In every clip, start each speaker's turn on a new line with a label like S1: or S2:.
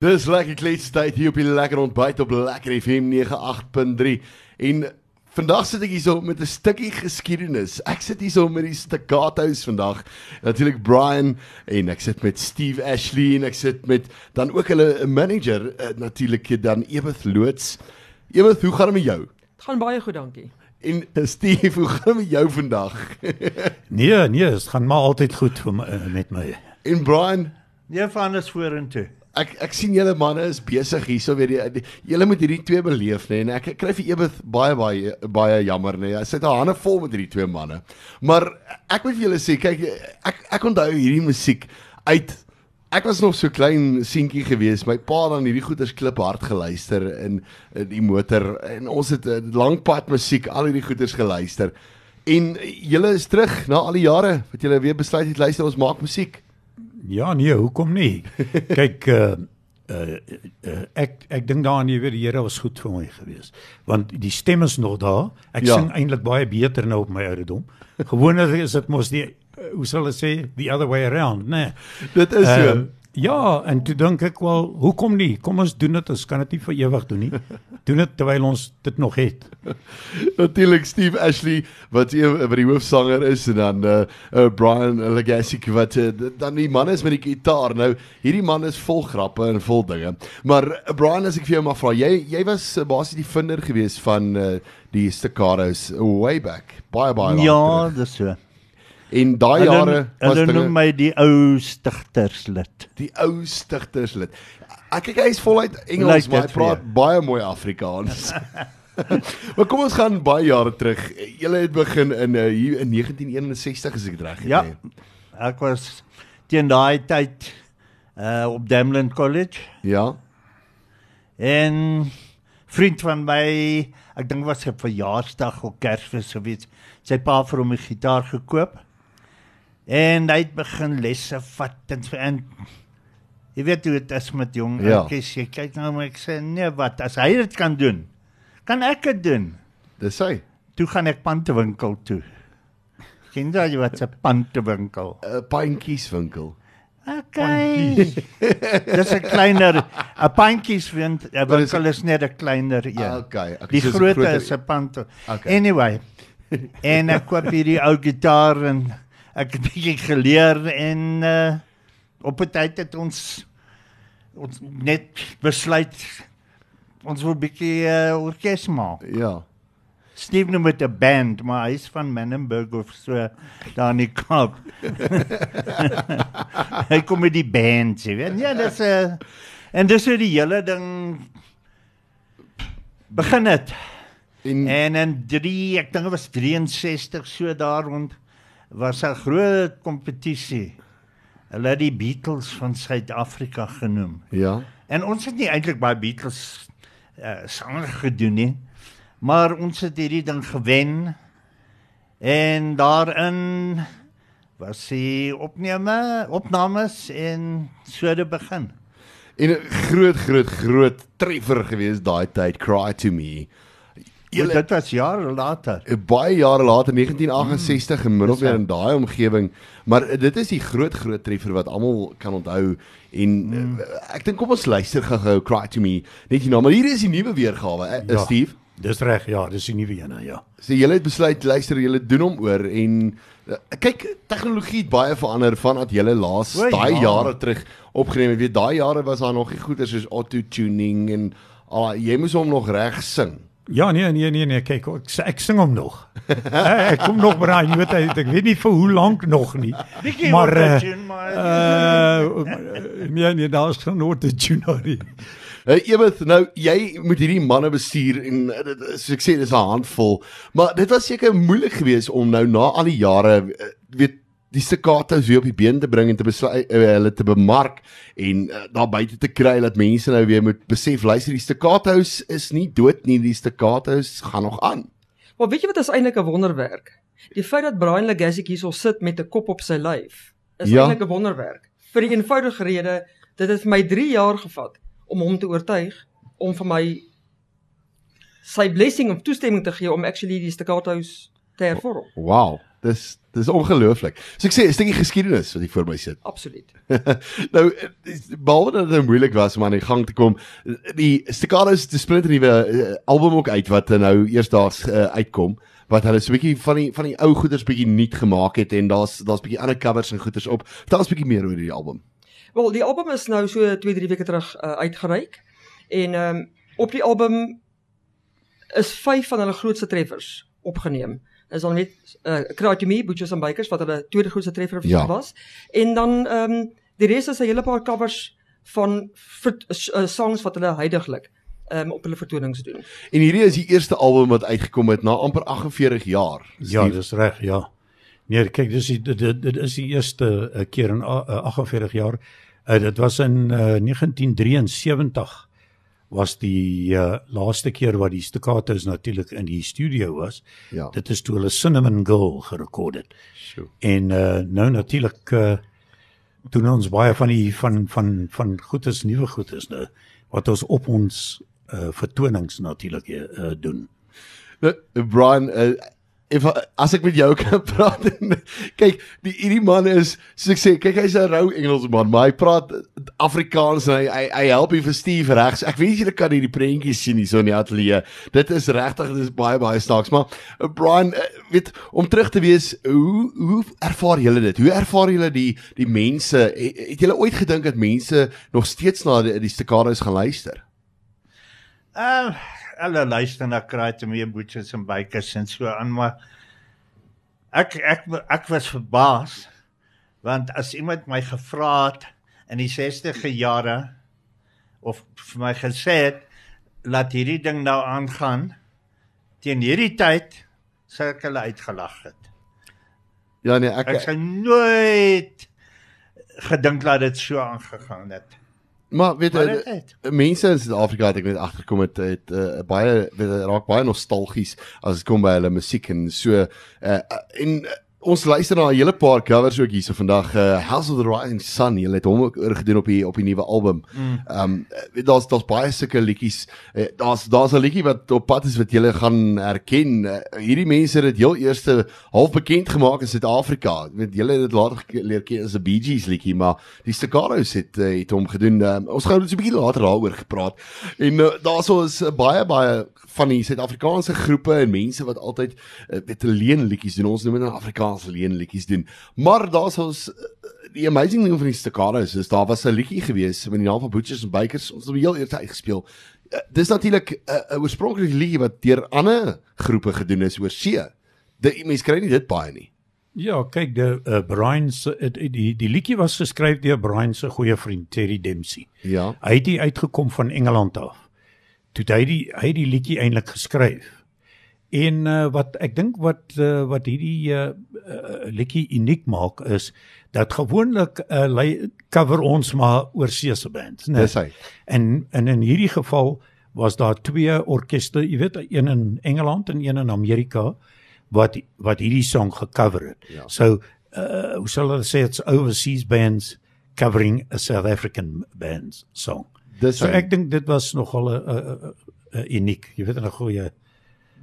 S1: Dis lekker kletstyd hier op die lekker ontbyt op Lekker FM 98.3 en vandag sit ek hier so met 'n stukkie geskiedenis. Ek sit hier so met die Staccato's vandag. Natuurlik Brian en ek sit met Steve Ashley en ek sit met dan ook hulle manager uh, natuurlik dan Ewith Loots. Ewith, hoe gaan dit met jou?
S2: Dit gaan baie goed, dankie.
S1: En uh, Steve, hoe gaan dit met jou vandag?
S3: nee, nee, dit gaan maar altyd goed vir my, uh, met my.
S1: En Brian,
S4: Nee, van is vorentoe.
S1: Ek ek sien julle manne is besig hierso weer die, die julle moet hierdie twee beleef nê en ek, kry vir ewig baie baie baie jammer nê. Hy sit haar hande vol met hierdie twee manne. Maar ek moet vir julle sê kyk ek ek onthou hierdie musiek uit Ek was nog so klein seentjie gewees. My pa het dan hierdie goeters klip hard geluister in, in die motor en ons het 'n lang pad musiek al hierdie goeters geluister. En julle is terug na al die jare wat julle weer besluit het luister ons maak musiek.
S3: Ja, nee, hoekom nie? Kyk uh uh, uh ek ek dink daaraan jy weet die Here was goed vir my gewees. Want die stem is nog daar. Ek
S1: Ja.
S3: sing eintlik baie beter nou op my ouderdom. Gewoonlik is dit mos die uh, hoe sal ek sê the other way around, né?
S1: Dit is so.
S3: Ehm, ja, en toe dink ek wel, hoekom nie? Kom ons doen dit. Ons kan dit nie vir ewig doen nie. doen dit terwyl ons dit nog het.
S1: Natuurlik Steve Ashley wat een wat die hoofsanger is en dan uh, uh Brian Legacy wat uh, dan die man is met die gitaar. Nou hierdie man is vol grappe en vol dinge. Maar uh, Brian as ek vir jou mag vra, jy jy was uh, basies die vinder gewees van uh, die staccatos way back. Baie baie lank.
S4: Ja, dis so.
S1: En daai jare was
S4: hulle noem my die ou stigterslid.
S1: die ou stigterslid. Ek kyk hy is voluit Engels,
S4: Lyk
S1: maar hy praat baie mooi Afrikaans. maar kom ons gaan baie jare terug. Julle het begin in uh, hier in 1961 as ek dit reg het.
S4: Ja.
S1: hè?
S4: Ek was teen daai tyd uh op Demlin College
S1: Ja.
S4: en vriend van my, ek dink was sy verjaarsdag of Kersfees of iets, sy pa vir hom 'n gitaar gekoop. En hy het begin lesse vat en en jy weet hoe dit is met jong
S1: Ja.
S4: ouetjies, jy kyk nou maar ek sê nee, wat as hy dit kan doen, kan ek dit doen.
S1: Dis hy.
S4: Toe gaan ek pantewinkel toe. Ken jy wat 'n pantewinkel?
S1: 'n Pynkieswinkel.
S4: Okay. Dis 'n kleiner 'n pantjieswind, 'n winkel is net 'n kleiner een.
S1: Ah, okay, okay,
S4: Die
S1: so groter-
S4: is 'n pant.
S1: Okay.
S4: Anyway. en ek koop hierdie ou gitaar en ek het bietjie geleer en uh op 'n tyd het ons ons net besluit ons wil bietjie uh, orkes maak.
S1: Ja.
S4: Steve noem dit 'n band, maar hy's van Menenberg of so daar in die Kaap. hy kom met die band, jy weet. Ja, dis 'n uh, en dis hoe die hele ding begin het.
S1: En
S4: En in 3, ek dink dit was 63 so daar rond was 'n groot kompetisie. Hulle het die Beatles van Suid-Afrika genoem.
S1: ja.
S4: En ons het nie eintlik baie Beatles uh, sanger gedoen nie. Maar ons het hierdie ding gewen. En daarin was die opname, opnames en so het begin.
S1: En 'n groot groot groot treffer gewees daai tyd Cry to Me.
S4: Julle dit was jare later.
S1: Eh, baie jare later 1968 in middel
S4: dis
S1: weer
S4: waar.
S1: in daai omgewing maar eh, dit is die groot groot treffer wat almal kan onthou en mm. ek dink kom ons luister gou-gou Cry to Me net hier nou maar hier is die nuwe weergawe eh,
S3: Ja.
S1: Steve
S3: Dis reg, ja, dis die nuwe ene, ja.
S1: sê julle het besluit luister julle doen hom oor en kyk tegnologie het baie verander vandat julle laas daai
S4: ja.
S1: jare terug opgeneem het weet daai jare was daar nog nie goeie soos auto tuning en ah, jy moes hom nog reg sing
S3: Ja, nee, nee, nee, nee, kyk, ek, ek sing hom nog. Eh, ek kom nog braai, jy weet, ek, ek weet nie vir hoe lank nog nie.
S4: Bietjie
S3: Maar eh,
S4: maar
S3: uh nee, nee, daar's geen auto-tune daar nie.
S1: Uh, Ewith, nou jy moet hierdie manne bestuur en uh, dit is- soos ek sê dis 'n handvol, maar dit was seker moeilik geweest om nou na al die jare uh, weet die staccatos weer op die been te bring en te besluit uh, hulle te bemark en uh, daar buite te kry dat mense nou weer moet besef luister die staccatos is nie dood nie, die staccatos gaan nog aan.
S2: Maar weet jy wat is eintlik 'n wonderwerk? Die feit dat Brian Legacy hierso sit met 'n kop op sy lyf is
S1: Ja.
S2: eintlik 'n wonderwerk. Vir die eenvoudige rede dit het vir my 3 jaar gevat om hom te oortuig om vir my sy blessing of toestemming te gee om actually die staccatos te hervorm.
S1: Wow. Dis dis ongelooflik. So ek sê 'n stukkie geskiedenis wat hier voor my sit.
S2: Absoluut.
S1: nou behalwe dat dit moeilik was om aan die gang te kom, die Staccatos die splinter nuwe uh, album ook uit wat nou eersdaags uh, uitkom wat hulle so 'n bietjie van die van die ou goeders bietjie nuut gemaak het en daar's daar's bietjie ander covers en goeders op. Vertel ons bietjie meer oor die album.
S2: Wel, die album is nou so 2-3 weke terug uh, uitgereik en ehm um, op die album is 5 van hulle grootste treffers opgeneem is dan net uh, to Me, Butchers and Bakers wat hulle tweede grootste treffer
S1: Ja.
S2: was. En dan ehm um, die res is 'n hele paar covers van vert- uh, songs wat hulle heidaglik ehm um, op hulle vertonings doen.
S1: En hierdie is die eerste album wat uitgekom het na amper 48 jaar.
S3: Ja,
S1: Steve.
S3: dis reg, ja. Nee, kyk, dis die, dit, dit is die eerste uh, keer in uh, 48 jaar. Uh, dit was in uh, 1973 was die uh, laaste keer wat die Staccatos natuurlik in die studio was.
S1: Ja.
S3: Dit is toe hulle Cinnamon Girl gerekord het.
S1: Sjoe.
S3: En uh, nou natuurlik uh, doen ons baie van die van van van goedes nuwe goedes nou wat ons op ons uh, vertonings natuurlik uh, doen.
S1: Nou, Brian, uh, if, as ek met jou kan praat, kyk, die hierdie man is soos ek sê, kyk hy's 'n rou Engelsman, maar hy praat Afrikaans en hy hy, hy help hier vir Steve regs. Ek weet julle kan hierdie prentjies sien hier so in die ateljee. Dit is regtig dit is baie baie snaaks, maar uh, Brian, uh, weet om terug te wees, hoe hoe ervaar julle dit? Hoe ervaar julle die die mense? Het, het julle ooit gedink dat mense nog steeds na die, die staccatos gaan luister?
S4: Uh hulle luister na Cry to Me Butchers and Bakers en so aan maar ek ek ek was verbaas want as iemand my gevra het in die 60e jare of vir my gesê het laat hierdie ding nou aangaan teen hierdie tyd sou ek hulle uitgelag het.
S1: Ja nee, ek,
S4: Ek sou nooit gedink dat dit so aangegaan het.
S1: Maar weet jy
S4: het.
S1: mense in Suid-Afrika het ek net agtergekom het het uh, baie weet, raak baie nostalgies as dit kom by hulle musiek en so uh, en uh, ons luister na 'n hele paar covers ook hierso vandag uh, House of the Rising Sun jy het hom ook oorgedoen op die op die nuwe album. Ehm um, weet, daar's daar's baie sulke liedjies. Uh, daar's daar's 'n liedjie wat op pad is wat jy gaan herken. Uh, hierdie mense het dit heel eerste half bekend gemaak in Suid-Afrika. Weet julle het dit later geke- leer ken as 'n Bee Gees liedjie, maar die Staccatos het uh, het hom gedoen. Uh, ons gaan dus 'n bietjie later daaroor gepraat. En uh, daarso is uh, baie baie van die Suid-Afrikaanse groepe en mense wat altyd uh, weet leen liedjies doen. Ons noem dit nou Afrikaanse leen liedjies doen. Maar daar's ons uh, die amazing ding van die Staccatos is daar was 'n liedjie gewees met die naam van Butchers and Bakers. Ons het hom heel eers uitgespeel. Uh, dis natuurlik 'n uh, uh, oorspronklike liedjie wat deur ander groepe gedoen is oor see. Die mense kry nie dit baie nie.
S3: Ja, kyk, die uh, Brian se die die liedjie was geskryf deur Brian se goeie vriend Terry Dempsey.
S1: Ja.
S3: Hy het die uitgekom van Engeland af. Toe hy die hy die liedjie eintlik geskryf. En uh, wat ek dink wat uh, wat hierdie uh, uh, liedjie uniek maak is dat gewoonlik uh, lei cover ons maar oorseese bands, né?
S1: Dis hy.
S3: En en in hierdie geval was daar twee orkeste, jy weet, een in Engeland en een in Amerika wat wat hierdie song gecover het.
S1: Ja.
S3: So, uh hoe sal hulle sê it's overseas bands covering a South African band's song.
S1: Dis
S3: So
S1: hy.
S3: ek dink dit was nogal 'n 'n 'n uniek, jy weet 'n goeie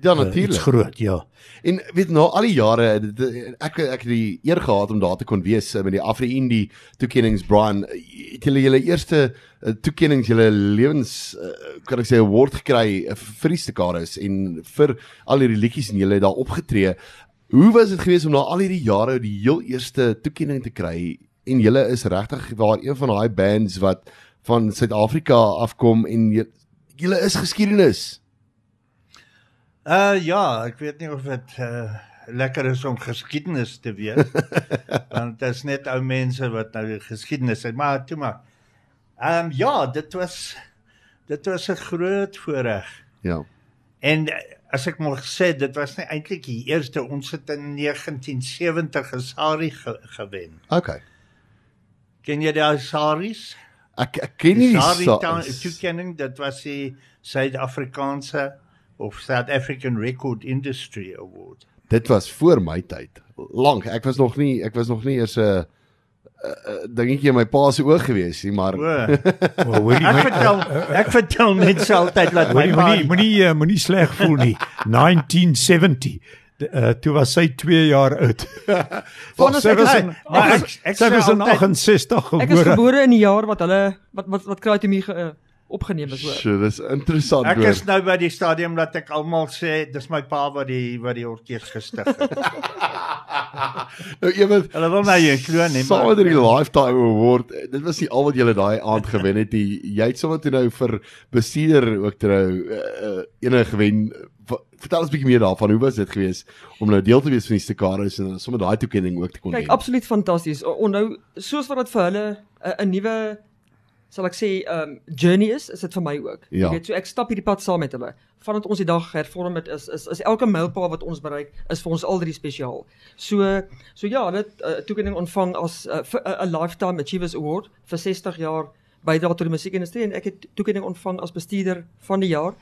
S1: ja
S3: uh, iets
S1: natuurlik.
S3: groot, ja.
S1: En weet na al die jare ek ek het die eer gehad om daar te kon wees eh, met die Afri Indie toekennings Brian het julle julle eerste eh, toekennings julle lewens eh, kan ek sê award gekry eh, vir die Staccatos en vir al hierdie liedjies en julle het daar opgetree. Hoe was dit geweest om na al hierdie jare die heel eerste toekenning te kry en julle is regtig waar een van daai bands wat van Suid-Afrika afkom en julle is geskiedenis.
S4: Uh ja, ek weet nie of dit uh lekker is om geskiedenis te weet. want dit is net ou mense wat nou geskiedenis het, maar toe maar. Ehm um, ja, dit was dit was 'n groot voorreg.
S1: Ja.
S4: En eh, as ek mag sê, dit was nie eintlik die eerste ons het in 1970 gesari ge gewen.
S1: Okay.
S4: Ken jy daai saris?
S1: Ek ek ken nie die
S4: Sari
S1: sa-
S4: town toekenning, dit was die Suid-Afrikaanse of South African Record Industry Award.
S1: Dit was voor my tyd. Lank. Ek was nog nie ek was nog nie eers 'n uh, uh, dingetjie in my pa se oog gewees nie, maar.
S3: Well, hoorie,
S4: Ek
S3: my-
S4: vertel ek vertel mense altyd dat my
S3: Moenie moenie moenie uh, moenie sleg voel nie. 1970. uh, toe was sy 2 jaar oud.
S2: Vanus,
S3: sy
S2: ek
S3: was
S2: is-
S3: in, ag,
S4: ek- ek
S3: sy was in
S4: altyd-
S3: 68
S2: Ek is
S3: gebore.
S2: gebore in die jaar wat hulle wat wat wat Kraaitomie ge, uh, opgeneem is hoor.
S1: So, dis interessant
S4: Ek is nou by die stadium dat ek almal sê dis my pa wat die wat die orkes gestig het.
S1: nou ewe
S4: Hulle wil my nie glo nie,
S1: Saam
S4: maar
S1: met die lifetime award. Dit was nie al wat jy daai aand gewen het nie. Jy het sommer toe nou vir bestuurder ook toe nou uh, ene gewen. Va- Vertel ons 'n bietjie meer daarvan. Hoe was dit geweest om nou deel te wees van die Stekaris en sommer daai toekenning ook te kon
S2: Kyk,
S1: wen?
S2: absoluut fantasties. Onthou soos wat dit vir hulle 'n 'n nuwe sal ek sê um journey is, is dit vir my ook.
S1: Ja.
S2: Jy weet, so ek stap hierdie pad saam met hulle. Vandat ons die dag hervorm het is is is elke mylpaal wat ons bereik is vir ons al drie spesiaal. So so ja, hulle het 'n uh, toekenning ontvang as 'n uh, vir 'n- 'n lifetime achievers award vir 60 jaar bydra tot die musiekindustrie en ek het toekenning ontvang as bestuurder van die jaar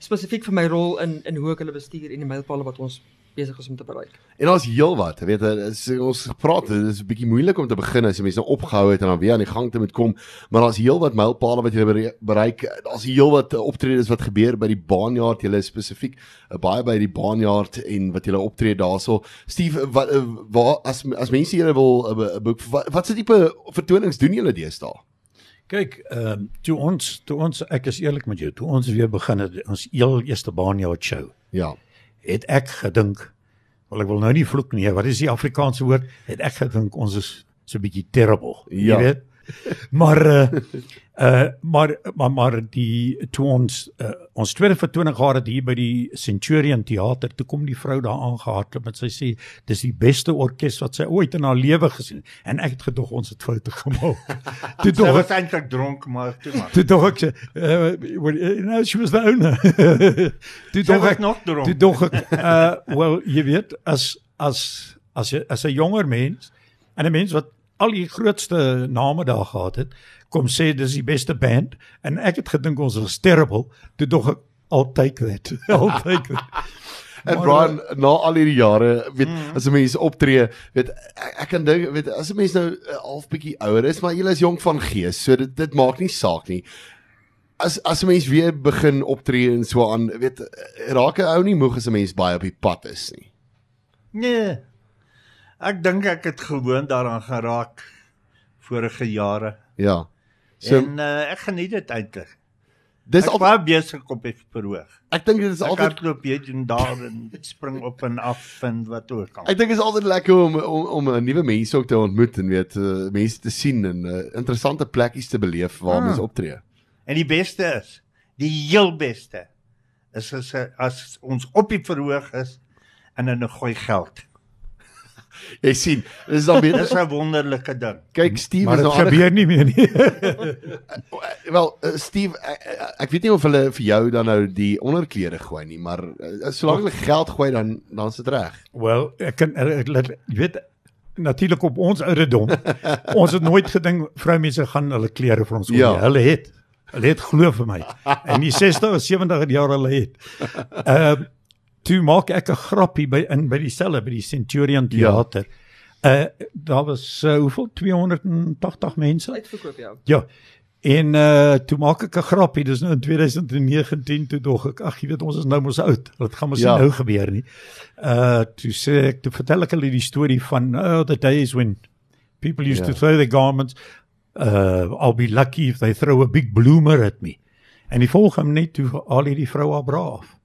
S2: spesifiek vir my rol in in hoe ek hulle bestuur en die mylpaale wat ons besig is om te bereik.
S1: En daar's heelwat, jy weet, as ons gepraat dit is 'n bietjie moeilik om te begin as jy mense nou opgehou het en dan weer aan die gang te moet kom, maar daar's heelwat mylpale wat jy bere- bereik. Daar's heelwat eh, optredes wat gebeur by die baanjaard, jy is spesifiek uh, baie by die baanjaard en wat jy optree daarso. Steve, wat uh, waar as as mense julle wil 'n uh, boek wat, wat se tipe vertonings doen julle deesdae?
S3: Kyk, ehm um, toe ons toe ons ek is eerlik met jou, toe ons weer begin het ons heel eerste baanjaar show,
S1: Ja.
S3: Het ek gedink wel ek wil nou nie vloek nie, wat is die Afrikaanse woord? Het ek gedink ons is so 'n bietjie terrible,
S1: Ja.
S3: jy weet. Maar uh uh maar maar maar die toe ons uh, ons tweede vertoning gehad het hier by die Centurion Theater, toe kom die vrou daar aangehardloop en sy sê dis die beste orkes wat sy ooit in haar lewe gesien het. En ek het gedog ons het foute gemaak. toe dog ek
S4: was eintlik dronk maar toe maar.
S3: Toe dog ek uh, well, know, she was the owner. toe dog ek
S4: nog dronk.
S3: Toe dog ek uh wel jy weet as as as as 'n jonger mens en 'n mens wat al die grootste name daar gehad het, kom sê dis die beste band en ek het gedink ons was terrible. Toe dog ek that. I'll take that.
S1: En Brian, na al hierdie jare, weet mm. as 'n mens optree, weet ek, ek kan dink, weet as 'n mens nou 'n half bietjie ouer is, maar jy is jonk van gees, so dit dit maak nie saak nie. As as 'n mens weer begin optree en so aan, weet raak 'n ou nie moeg as 'n mens baie op die pad is nie.
S4: Nee. Ek dink ek het gewoon daaraan geraak vorige jare.
S1: Ja. So
S4: en uh, ek geniet dit eintlik.
S1: dis al
S4: baie besig op die verhoog.
S1: ek dink dit is altyd
S4: hardloop hier en daar en spring op en af en wat ook al.
S1: Ek dink dit is altyd lekker om om om 'n nuwe mense ook te ontmoet en weet uh, mense te sien en uh, interessante plekkies te beleef waar
S4: Ah.
S1: mense optree.
S4: En die beste is, die heel beste is as as ons op die verhoog is en dan gooi geld.
S1: Jy sien, dis dan weer
S4: Dis 'n wonderlike ding.
S1: kyk Steve
S3: maar
S1: is
S3: dit
S1: nou ander-
S3: gebeur nie meer nie.
S1: Wel, uh, Steve, ek, ek- ek weet nie of hulle vir jou dan nou die onderklere gooi nie, maar solank hulle geld gooi dan dan is dit reg.
S3: Wel, ek kan ek, ek, jy weet natuurlik op ons ouderdom. ons het nooit gedink vroumense gaan hulle klere vir ons gooi.
S1: Ja.
S3: Ja. Hulle het. Hulle het glo vir my. In die 60 of 70 jaar hulle het. Ehm uh, toe maak ek 'n grappie by in by dieselfde by die Centurion
S1: Ja.
S3: Theater. Uh daar was uh, hoeveel 280 mense.
S2: Uitverkoop ja.
S3: Ja. En uh toe maak ek 'n grappie, dis nou in 2019 toe dog ek, ag jy weet ons is nou mos oud. Dit gaan mos
S1: Ja.
S3: ja. nou gebeur nie. Uh toe sê ek, toe vertel ek hulle die storie van oh the days when people used
S1: Ja.
S3: ja. to throw their garments uh I'll be lucky if they throw a big bloomer at me. En die volgende net toe al hierdie vroue braaf.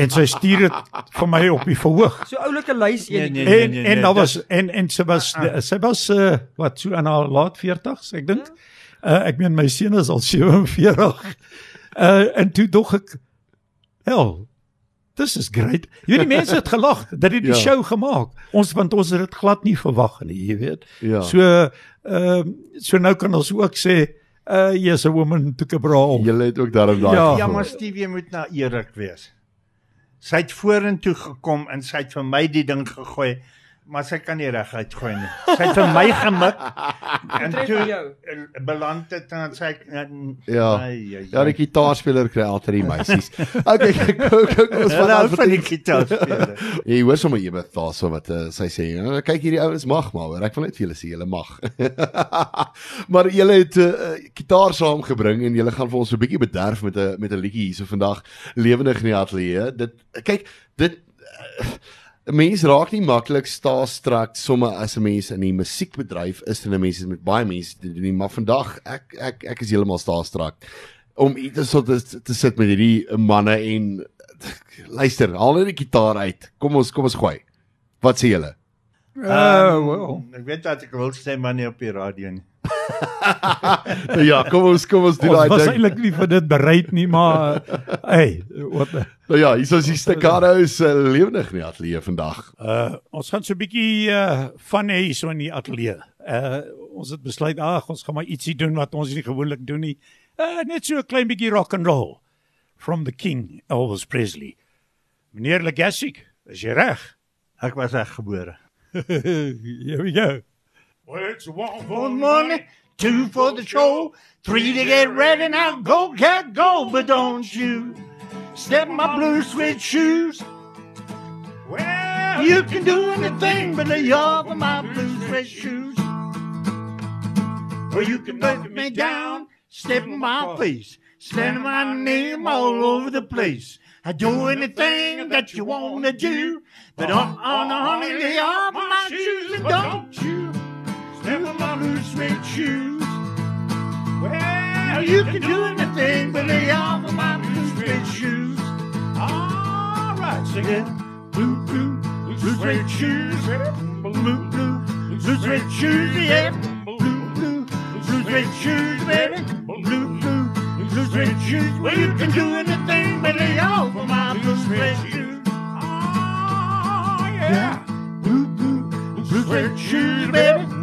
S3: En sy stuur dit vir my op die verhoog.
S2: So oulike lys
S4: Nee,
S2: een.
S4: nee,
S3: En
S4: nee,
S3: en
S4: nee,
S3: daar
S4: dis-
S3: was en en sy was sy was uh, wat so in haar laat 40s ek dink. Uh, ek meen my seun is al 47. Uh en toe dog ek hel This is great. Jy weet die mense het gelag dat dit die
S1: Ja.
S3: ja. show gemaak. Ons want ons het dit glad nie verwag nie, jy weet.
S1: Ja.
S3: So ehm uh, so nou kan ons ook sê uh yes a woman took a bra.
S1: Julle het ook daarom daai.
S3: Ja.
S4: Ja, maar Steve, jy moet nou eerlik wees. Sy het vorentoe gekom en sy het vir my die ding gegooi, maar sy kan nie reguit gooi nie. Sy het vir my gemik en toe
S2: vir jou.
S4: eh, beland dit en sy en,
S1: Ja.
S4: ai, ai,
S1: Ja, die gitaarspeler kry altyd die meisies. Okay, kyk, kyk, ons
S4: Hulle hou van
S1: van
S4: die gitaarspeler.
S1: Jy hoor sommer ewig daarso wat uh, sy sê, nou, kyk hierdie ouens mag maar, hoor. ek wil net vir julle sê julle mag. maar julle het 'n uh, gitaar saamgebring en julle gaan vir ons so 'n bietjie bederf met 'n met 'n liedjie hierso vandag lewendig in die ateljee. Dit kyk, dit 'n mens raak nie maklik starstruck sommer as 'n mens in die musiekbedryf is en 'n mens is met baie mense te doen, nie, maar vandag ek ek ek is heeltemal starstruck om iets so te, te sit met hierdie manne en luister, haal net die gitaar uit. Kom ons kom ons gooi. Wat sê julle?
S3: Uh,
S4: Ehm,
S3: well.
S4: Ek weet dat ek wil sê maar nie op die radio nie.
S1: Nou ja, kom ons kom ons doen
S3: Ons
S1: daai
S3: was
S1: ding.
S3: eintlik nie vir dit bereid nie, maar hey, wat
S1: Nou ja, hier is die staccatos uh, lewendig in die ateljee vandag.
S3: uh ons gaan so 'n bietjie uh van hê so in die ateljee. Uh ons het besluit ag, ons gaan maar ietsie doen wat ons nie gewoonlik doen nie. Uh net so 'n klein bietjie rock and roll from the king Elvis Presley. Meneer Legassic, is jy reg?
S4: Ek was reg gebore.
S3: Here we go. Well, it's one
S4: for the money, two for the show, three to get ready now. Go, cat, go, but don't you step in my blue suede shoes.
S3: Well,
S4: You can do anything but lay off of my blue suede shoes. Or you can let me down, step in my face, slandering my name all over the place. I do anything that you wanna do, but uh, uh, on, on, honey, lay off of my shoes and don't you step in my blue suede shoes. Well, you can do anything but lay off of my blue suede shoes.
S3: all right, sing it.
S4: Blue, blue, blue suede shoes. Blue, blue, blue suede shoes, yeah. Blue, blue, blue suede shoes, baby. Blue, blue, blue suede shoes. Well, you can do anything but lay off of my blue suede shoes.
S3: Oh,
S4: Yeah. Blue, blue, blue suede shoes, baby.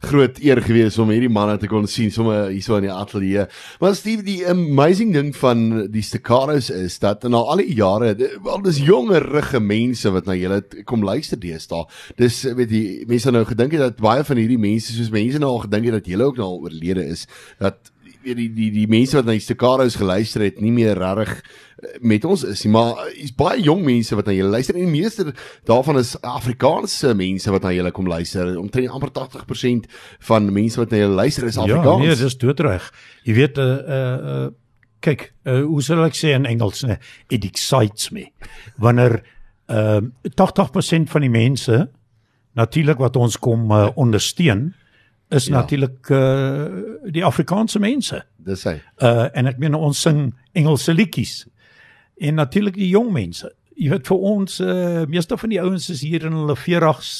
S1: groot eer geweest om hierdie manne te kon sien sommer hierso in die ateljee. Maar Steve, die amazing ding van die staccatos is dat na al die jare, wel dis jongerige mense wat na julle kom luister deesdae. Dis weet jy, mense het nou gedink dat baie van hierdie mense soos mense nou al gedink het dat julle ook nou al oorlede is, dat die die die mense wat na die staccatos geluister het nie meer regtig met ons is nie, maar hier's baie jong mense wat na julle luister en die meeste daarvan is Afrikaanse mense wat na julle kom luister. Omtrent amper 80% van mense wat na julle luister is
S3: Ja,
S1: Afrikaans.
S3: nee, dis doodreg. Jy weet uh uh, uh kyk, uh, hoe sal ek sê in Engels, nee, it excites me. Wanneer ehm uh, 80% van die mense natuurlik wat ons kom uh, ondersteun is
S1: Ja.
S3: ja. natuurlik uh die Afrikaanse mense.
S1: Dis hy.
S3: Uh en ek meen ons sing Engelse liedjies. En natuurlik die jong mense. Jy weet vir ons uh meeste van die ouens is hier in hulle 40s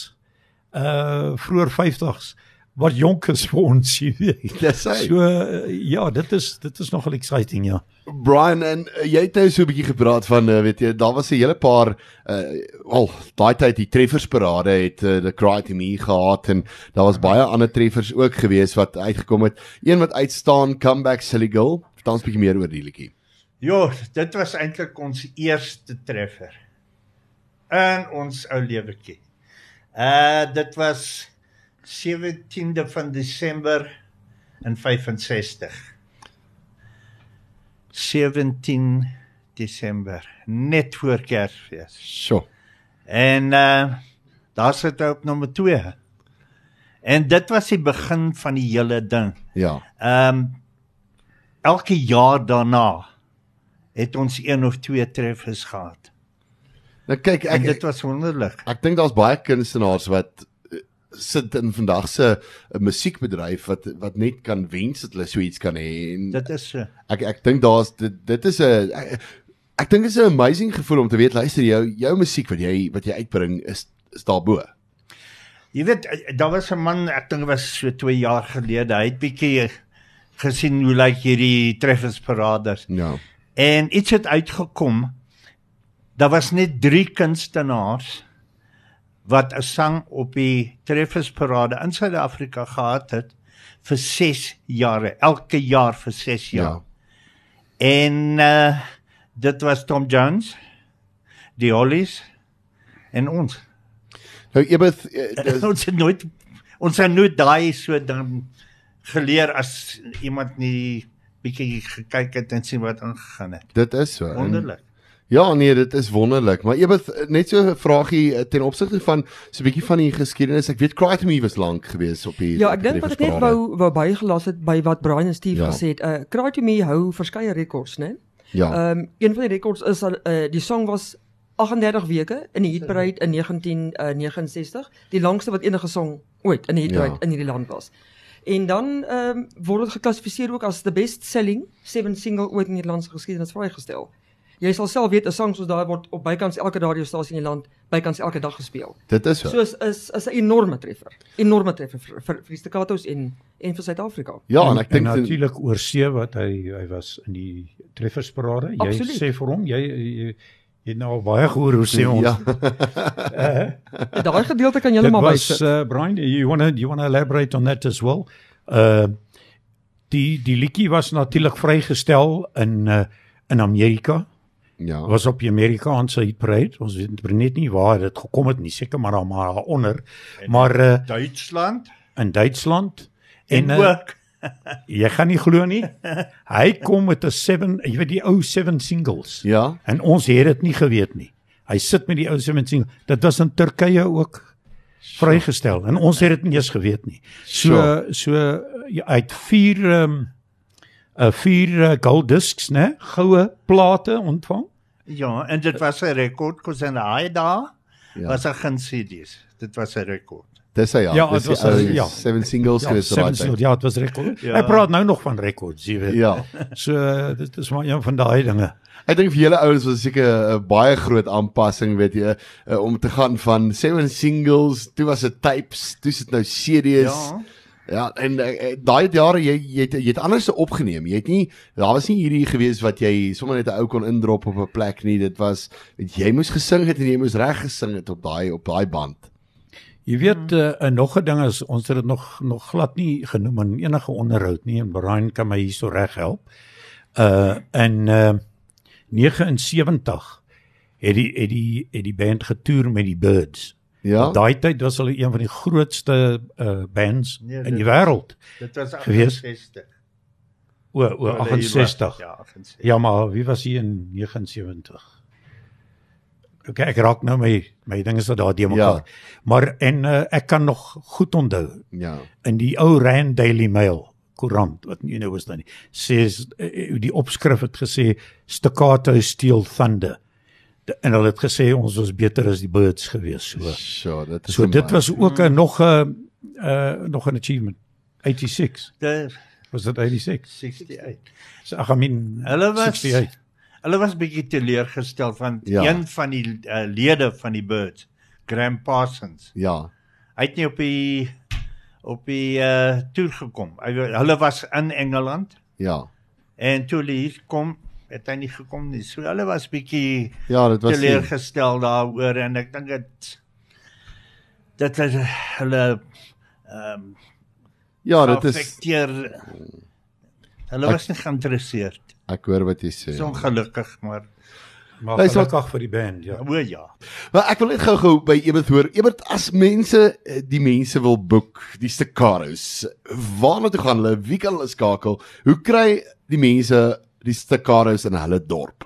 S3: uh vroeër 50s wat jonk is vir ons, jy weet.
S1: Dis hy.
S3: So uh, ja, dit is dit is nogal exciting ja.
S1: Brian en uh, jy het nou so 'n bietjie gepraat van uh, weet jy daar was 'n hele paar uh al daai tyd die treffersparade het uh, the cry to me gehad en daar was baie ander treffers ook gewees wat uitgekom het. Een wat uitstaan comeback silly girl. Vertel ons 'n bietjie meer oor die liedjie.
S4: Jo, dit was eintlik ons eerste treffer in ons ou lewetjie. Uh dit was 17de van Desember in 65. 17 Desember, net voor Kersfees.
S1: Sjoe.
S4: En uh daar sit hy op nommer 2. En dit was die begin van die hele ding.
S1: Ja.
S4: Ehm elke jaar daarna het ons een of twee treffers gehad.
S1: Nou kyk
S4: En
S1: ek
S4: dit was wonderlik.
S1: Ek dink daar's baie kunstenaars wat eh, sit in vandag se uh, musiekbedryf wat wat net kan wens dat hulle so iets kan hê en
S4: Dit is so.
S1: ek ek dink daar's dit dit is 'n ek, ek dink dit is 'n amazing gevoel om te weet luister jou jou musiek wat jy wat jy uitbring is is daarbo.
S4: Jy weet, eh, daar was 'n man, ek dink dit was so 2 jaar gelede. Hy het bietjie gesien hoe lyk hierdie treffers paraders.
S1: Ja.
S4: En iets het uitgekom. Daar was net 3 kunstenaars wat 'n sang op die treffers parade in Suid-Afrika gehad het vir 6 jare, elke jaar vir 6 jaar.
S1: Ja.
S4: En uh dit was Tom Jones, die Hollies en ons.
S1: Nou Ebeth eh, dis-
S4: ons het nooit ons het nooit daai so dan geleer as iemand nie bietjie gekyk het en sien wat aangegaan het.
S1: Dit is so.
S4: Wonderlik.
S1: Ja, nee, dit is wonderlik, maar ewig net so 'n vraagie eh, ten opsigte van so 'n bietjie van die geskiedenis. Ek weet Cry to Me was lank geweest op die
S2: Ja, ek dink wat ek net wou wou bygelas het by wat Brian en Steve
S1: Ja.
S2: gesê het. Uh Cry to Me hou verskeie rekords, né?
S1: Ja.
S2: Ehm um, een van die rekords is al uh, die song was 38 weke in die hitparade in 1969, die langste wat enige song ooit in die hitparade
S1: Ja.
S2: in hierdie land was. En dan ehm um, word dit geklassifiseer ook as the best selling seven single ooit in Nederlandse geskiedenis vrygestel. Jy sal self weet 'n sang soos daai word op bykans elke radiostasie in die land bykans elke dag gespeel.
S1: dit is so.
S2: So is is is 'n enorme treffer. Enorme treffer vir vir, vir die staccatos en en vir Suid-Afrika.
S1: ja, en ek dink
S3: en natuurlik oor see wat hy hy was in die treffersparade. Jy
S2: Absoluut.
S3: sê vir hom, jy jy, jy het nou al baie gehoor hoe sê ons.
S1: Ja.
S2: En Daai gedeelte kan jy
S3: Dit
S2: maar
S3: was
S2: bysit.
S3: uh, Brian, you want to you want to elaborate on that as well? Uh die die liedjie was natuurlik vrygestel in uh, in Amerika.
S1: Ja.
S3: Was op die Amerikaanse hitparade. Ons weet net nie waar dit gekom het nie, seker maar daar maar daaronder. Maar uh,
S4: Duitsland
S3: in Duitsland
S4: en,
S3: en,
S4: en
S3: uh,
S4: ook
S3: jy gaan nie glo nie. Hy kom met 'n 7, jy weet die ou 7 singles.
S1: Ja.
S3: En ons het dit nie geweet nie. Hy sit met die ou 7 singles. Dit was in Turkye ook vrygestel en ons het dit nie eens geweet nie. So so ja, uit 4 ehm um, uh, vier uh, gold discs, né? Goue plate ontvang.
S4: ja, en dit was 'n rekord kos in daai dae
S1: Ja.
S4: was daar geen CD's. Dit was 'n rekord.
S1: Dis hy ja.
S3: Ja,
S1: dis
S3: dit was
S1: die
S3: ja.
S1: seven singles
S3: Ja,
S1: geweest
S3: seven
S1: daai
S3: ja, dit was rekord.
S4: Ja.
S3: Hy praat nou nog van rekords, jy weet.
S1: Ja.
S3: So dit is maar een van daai dinge.
S1: Ek dink vir julle ouens was seker 'n baie groot aanpassing, weet jy, uh, om te gaan van seven singles, toe was dit tapes, toe is dit nou CD's.
S4: Ja.
S1: Ja, en uh, daai jare jy jy het, jy het anders opgeneem. Jy het nie daar was nie hierdie gewees wat jy sommer net 'n ou kon indrop op 'n plek nie. Dit was jy moes gesing het en jy moes reg gesing het op daai op daai band.
S3: Jy weet uh, en nog 'n ding is ons het dit nog nog glad nie genoem in enige onderhoud nie en Brian kan my hierso reg help. Uh in uh 79 het die het die het die band getoer met die Birds.
S1: Ja.
S3: Daai tyd was hulle een van die grootste uh bands
S4: Nee,
S3: in
S4: dit-
S3: die wêreld.
S4: Dit was
S3: Gewees?
S4: 68.
S3: O o 68.
S4: Ja, 68.
S3: Ja, maar wie was hier in 79? Okay, ek raak nou my my dinge is dat daar die mekaar.
S1: Ja.
S3: Maar en uh, ek kan nog goed onthou
S1: Ja.
S3: in die ou Rand Daily Mail koerant wat nie nou is dan nie sê uh, die opskrif het gesê staccato steel thunder De- en hulle het gesê ons was beter as die birds gewees so
S1: Sure, dit is
S3: so dit was ook 'n nog 'n uh, nog 'n achievement 86
S4: Dit
S3: was dit 86
S4: 68.
S3: so ag I mean
S4: Hulle was
S3: 68
S4: Hulle was bietjie teleurgestel van
S1: Ja.
S4: een van die uh, lede van die Birds, Graham Parsons.
S1: Ja.
S4: Hy het nie op die op die uh toer gekom. Hy hulle was in Engeland
S1: Ja.
S4: en toe hulle hier kom, het hy nie gekom nie. So hulle was bietjie
S1: Ja, dit was
S4: teleurgestel daaroor en ek dink dit is hulle ehm um,
S1: Ja, dit is
S4: affekteer hulle
S1: Ek-
S4: was nie geïnteresseerd.
S1: Ek hoor wat jy sê.
S4: So ongelukkig, maar
S3: maar
S1: Hy
S3: gelukkig vir die band ja
S4: o ja.
S1: Maar ek wil net gou-gou by Ebert hoor. Ebert, as mense eh, die mense wil boek, die staccatos, waarna toe gaan hulle? Wie kan hulle skakel? Hoe kry die mense die staccatos in hulle dorp?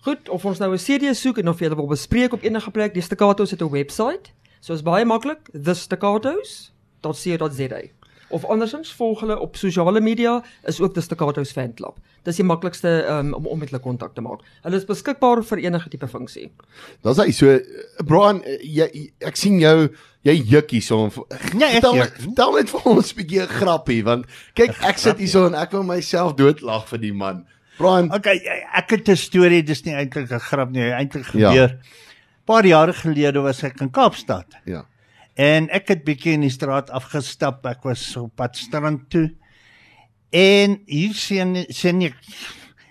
S2: Goed, of ons nou 'n CD soek en of jy dit wil bespreek op enige plek, die Staccatos het 'n webwerf. So is baie maklik, thestaccatos.co.za. Of andersins volg hulle op sosiale media is ook die Staccatos fanklub. Dis die maklikste um, om om met hulle kontak te maak. Hulle is beskikbaar vir enige tipe funksie.
S1: Dis hy so eh, Brian, eh, jy ek sien jou jy juk hierso.
S4: Nee, ek
S1: Vertel,
S4: juk.
S1: vertel net vir ons 'n bietjie 'n grappie want kyk, ek sit hierso en ek wil myself doodlag vir die man. Brian,
S4: Okay, ek het 'n storie, dis nie eintlik 'n grap nie, eintlik
S1: Ja.
S4: gebeur. Paar jare gelede was ek in Kaapstad
S1: ja.
S4: En ek het bietjie in die straat afgestap. Ek was op pad strand toe. En hier sien sien ek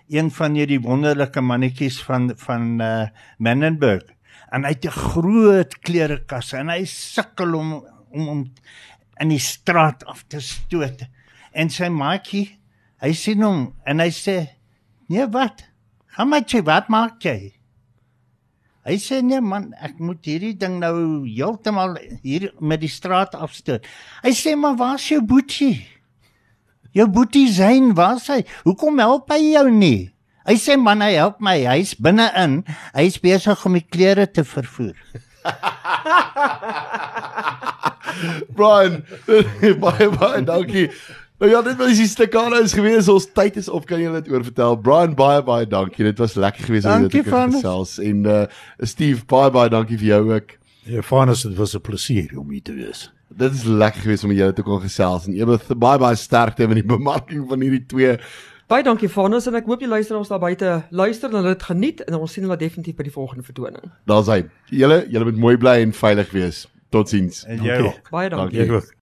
S4: een van hierdie wonderlike mannetjies van van uh Menenberg. En hy het 'n groot klerekas en hy sukkel om om om in die straat af te stoot. En sy maatjie, hy sien hom en hy sê: "Nee, wat? Gaan maar jy, wat maak jy?" Hy sê: "Nee man, ek moet hierdie ding nou heeltemal hier met die straat afstoot." Hy sê: "Maar waar's jou boetie?" Jou boetie Zayn, waar's hy? Hoekom help hy jou nie? Hy sê man, hy help my. Hy's binne-in. Hy's besig om die klere te vervoer.
S1: Brian, baie baie dankie. Nou ja, dit was die stukane is gewees. Ons tyd is op. Kan jy dit oor vertel? Brian, baie baie dankie. Dit was lekker geweest om jou
S4: Dankie,
S1: te kan gesels en uh Steve, baie baie dankie vir jou ook.
S3: Ja, Vanus, dit was 'n plesier om hier te wees.
S1: Dit is lekker geweest om julle te kon gesels en ewig baie baie sterkte met die bemarking van hierdie twee.
S2: Baie dankie Vanus en ek hoop die luisteraars daar buite luister en hulle dit geniet en ons sien hulle definitief by die volgende vertoning.
S1: Daar's hy. Julle, julle moet mooi bly en veilig wees. Totsiens.
S4: En jy
S3: Dankie.
S4: ook.
S2: Baie dankie.
S1: Dankie.
S3: Jy.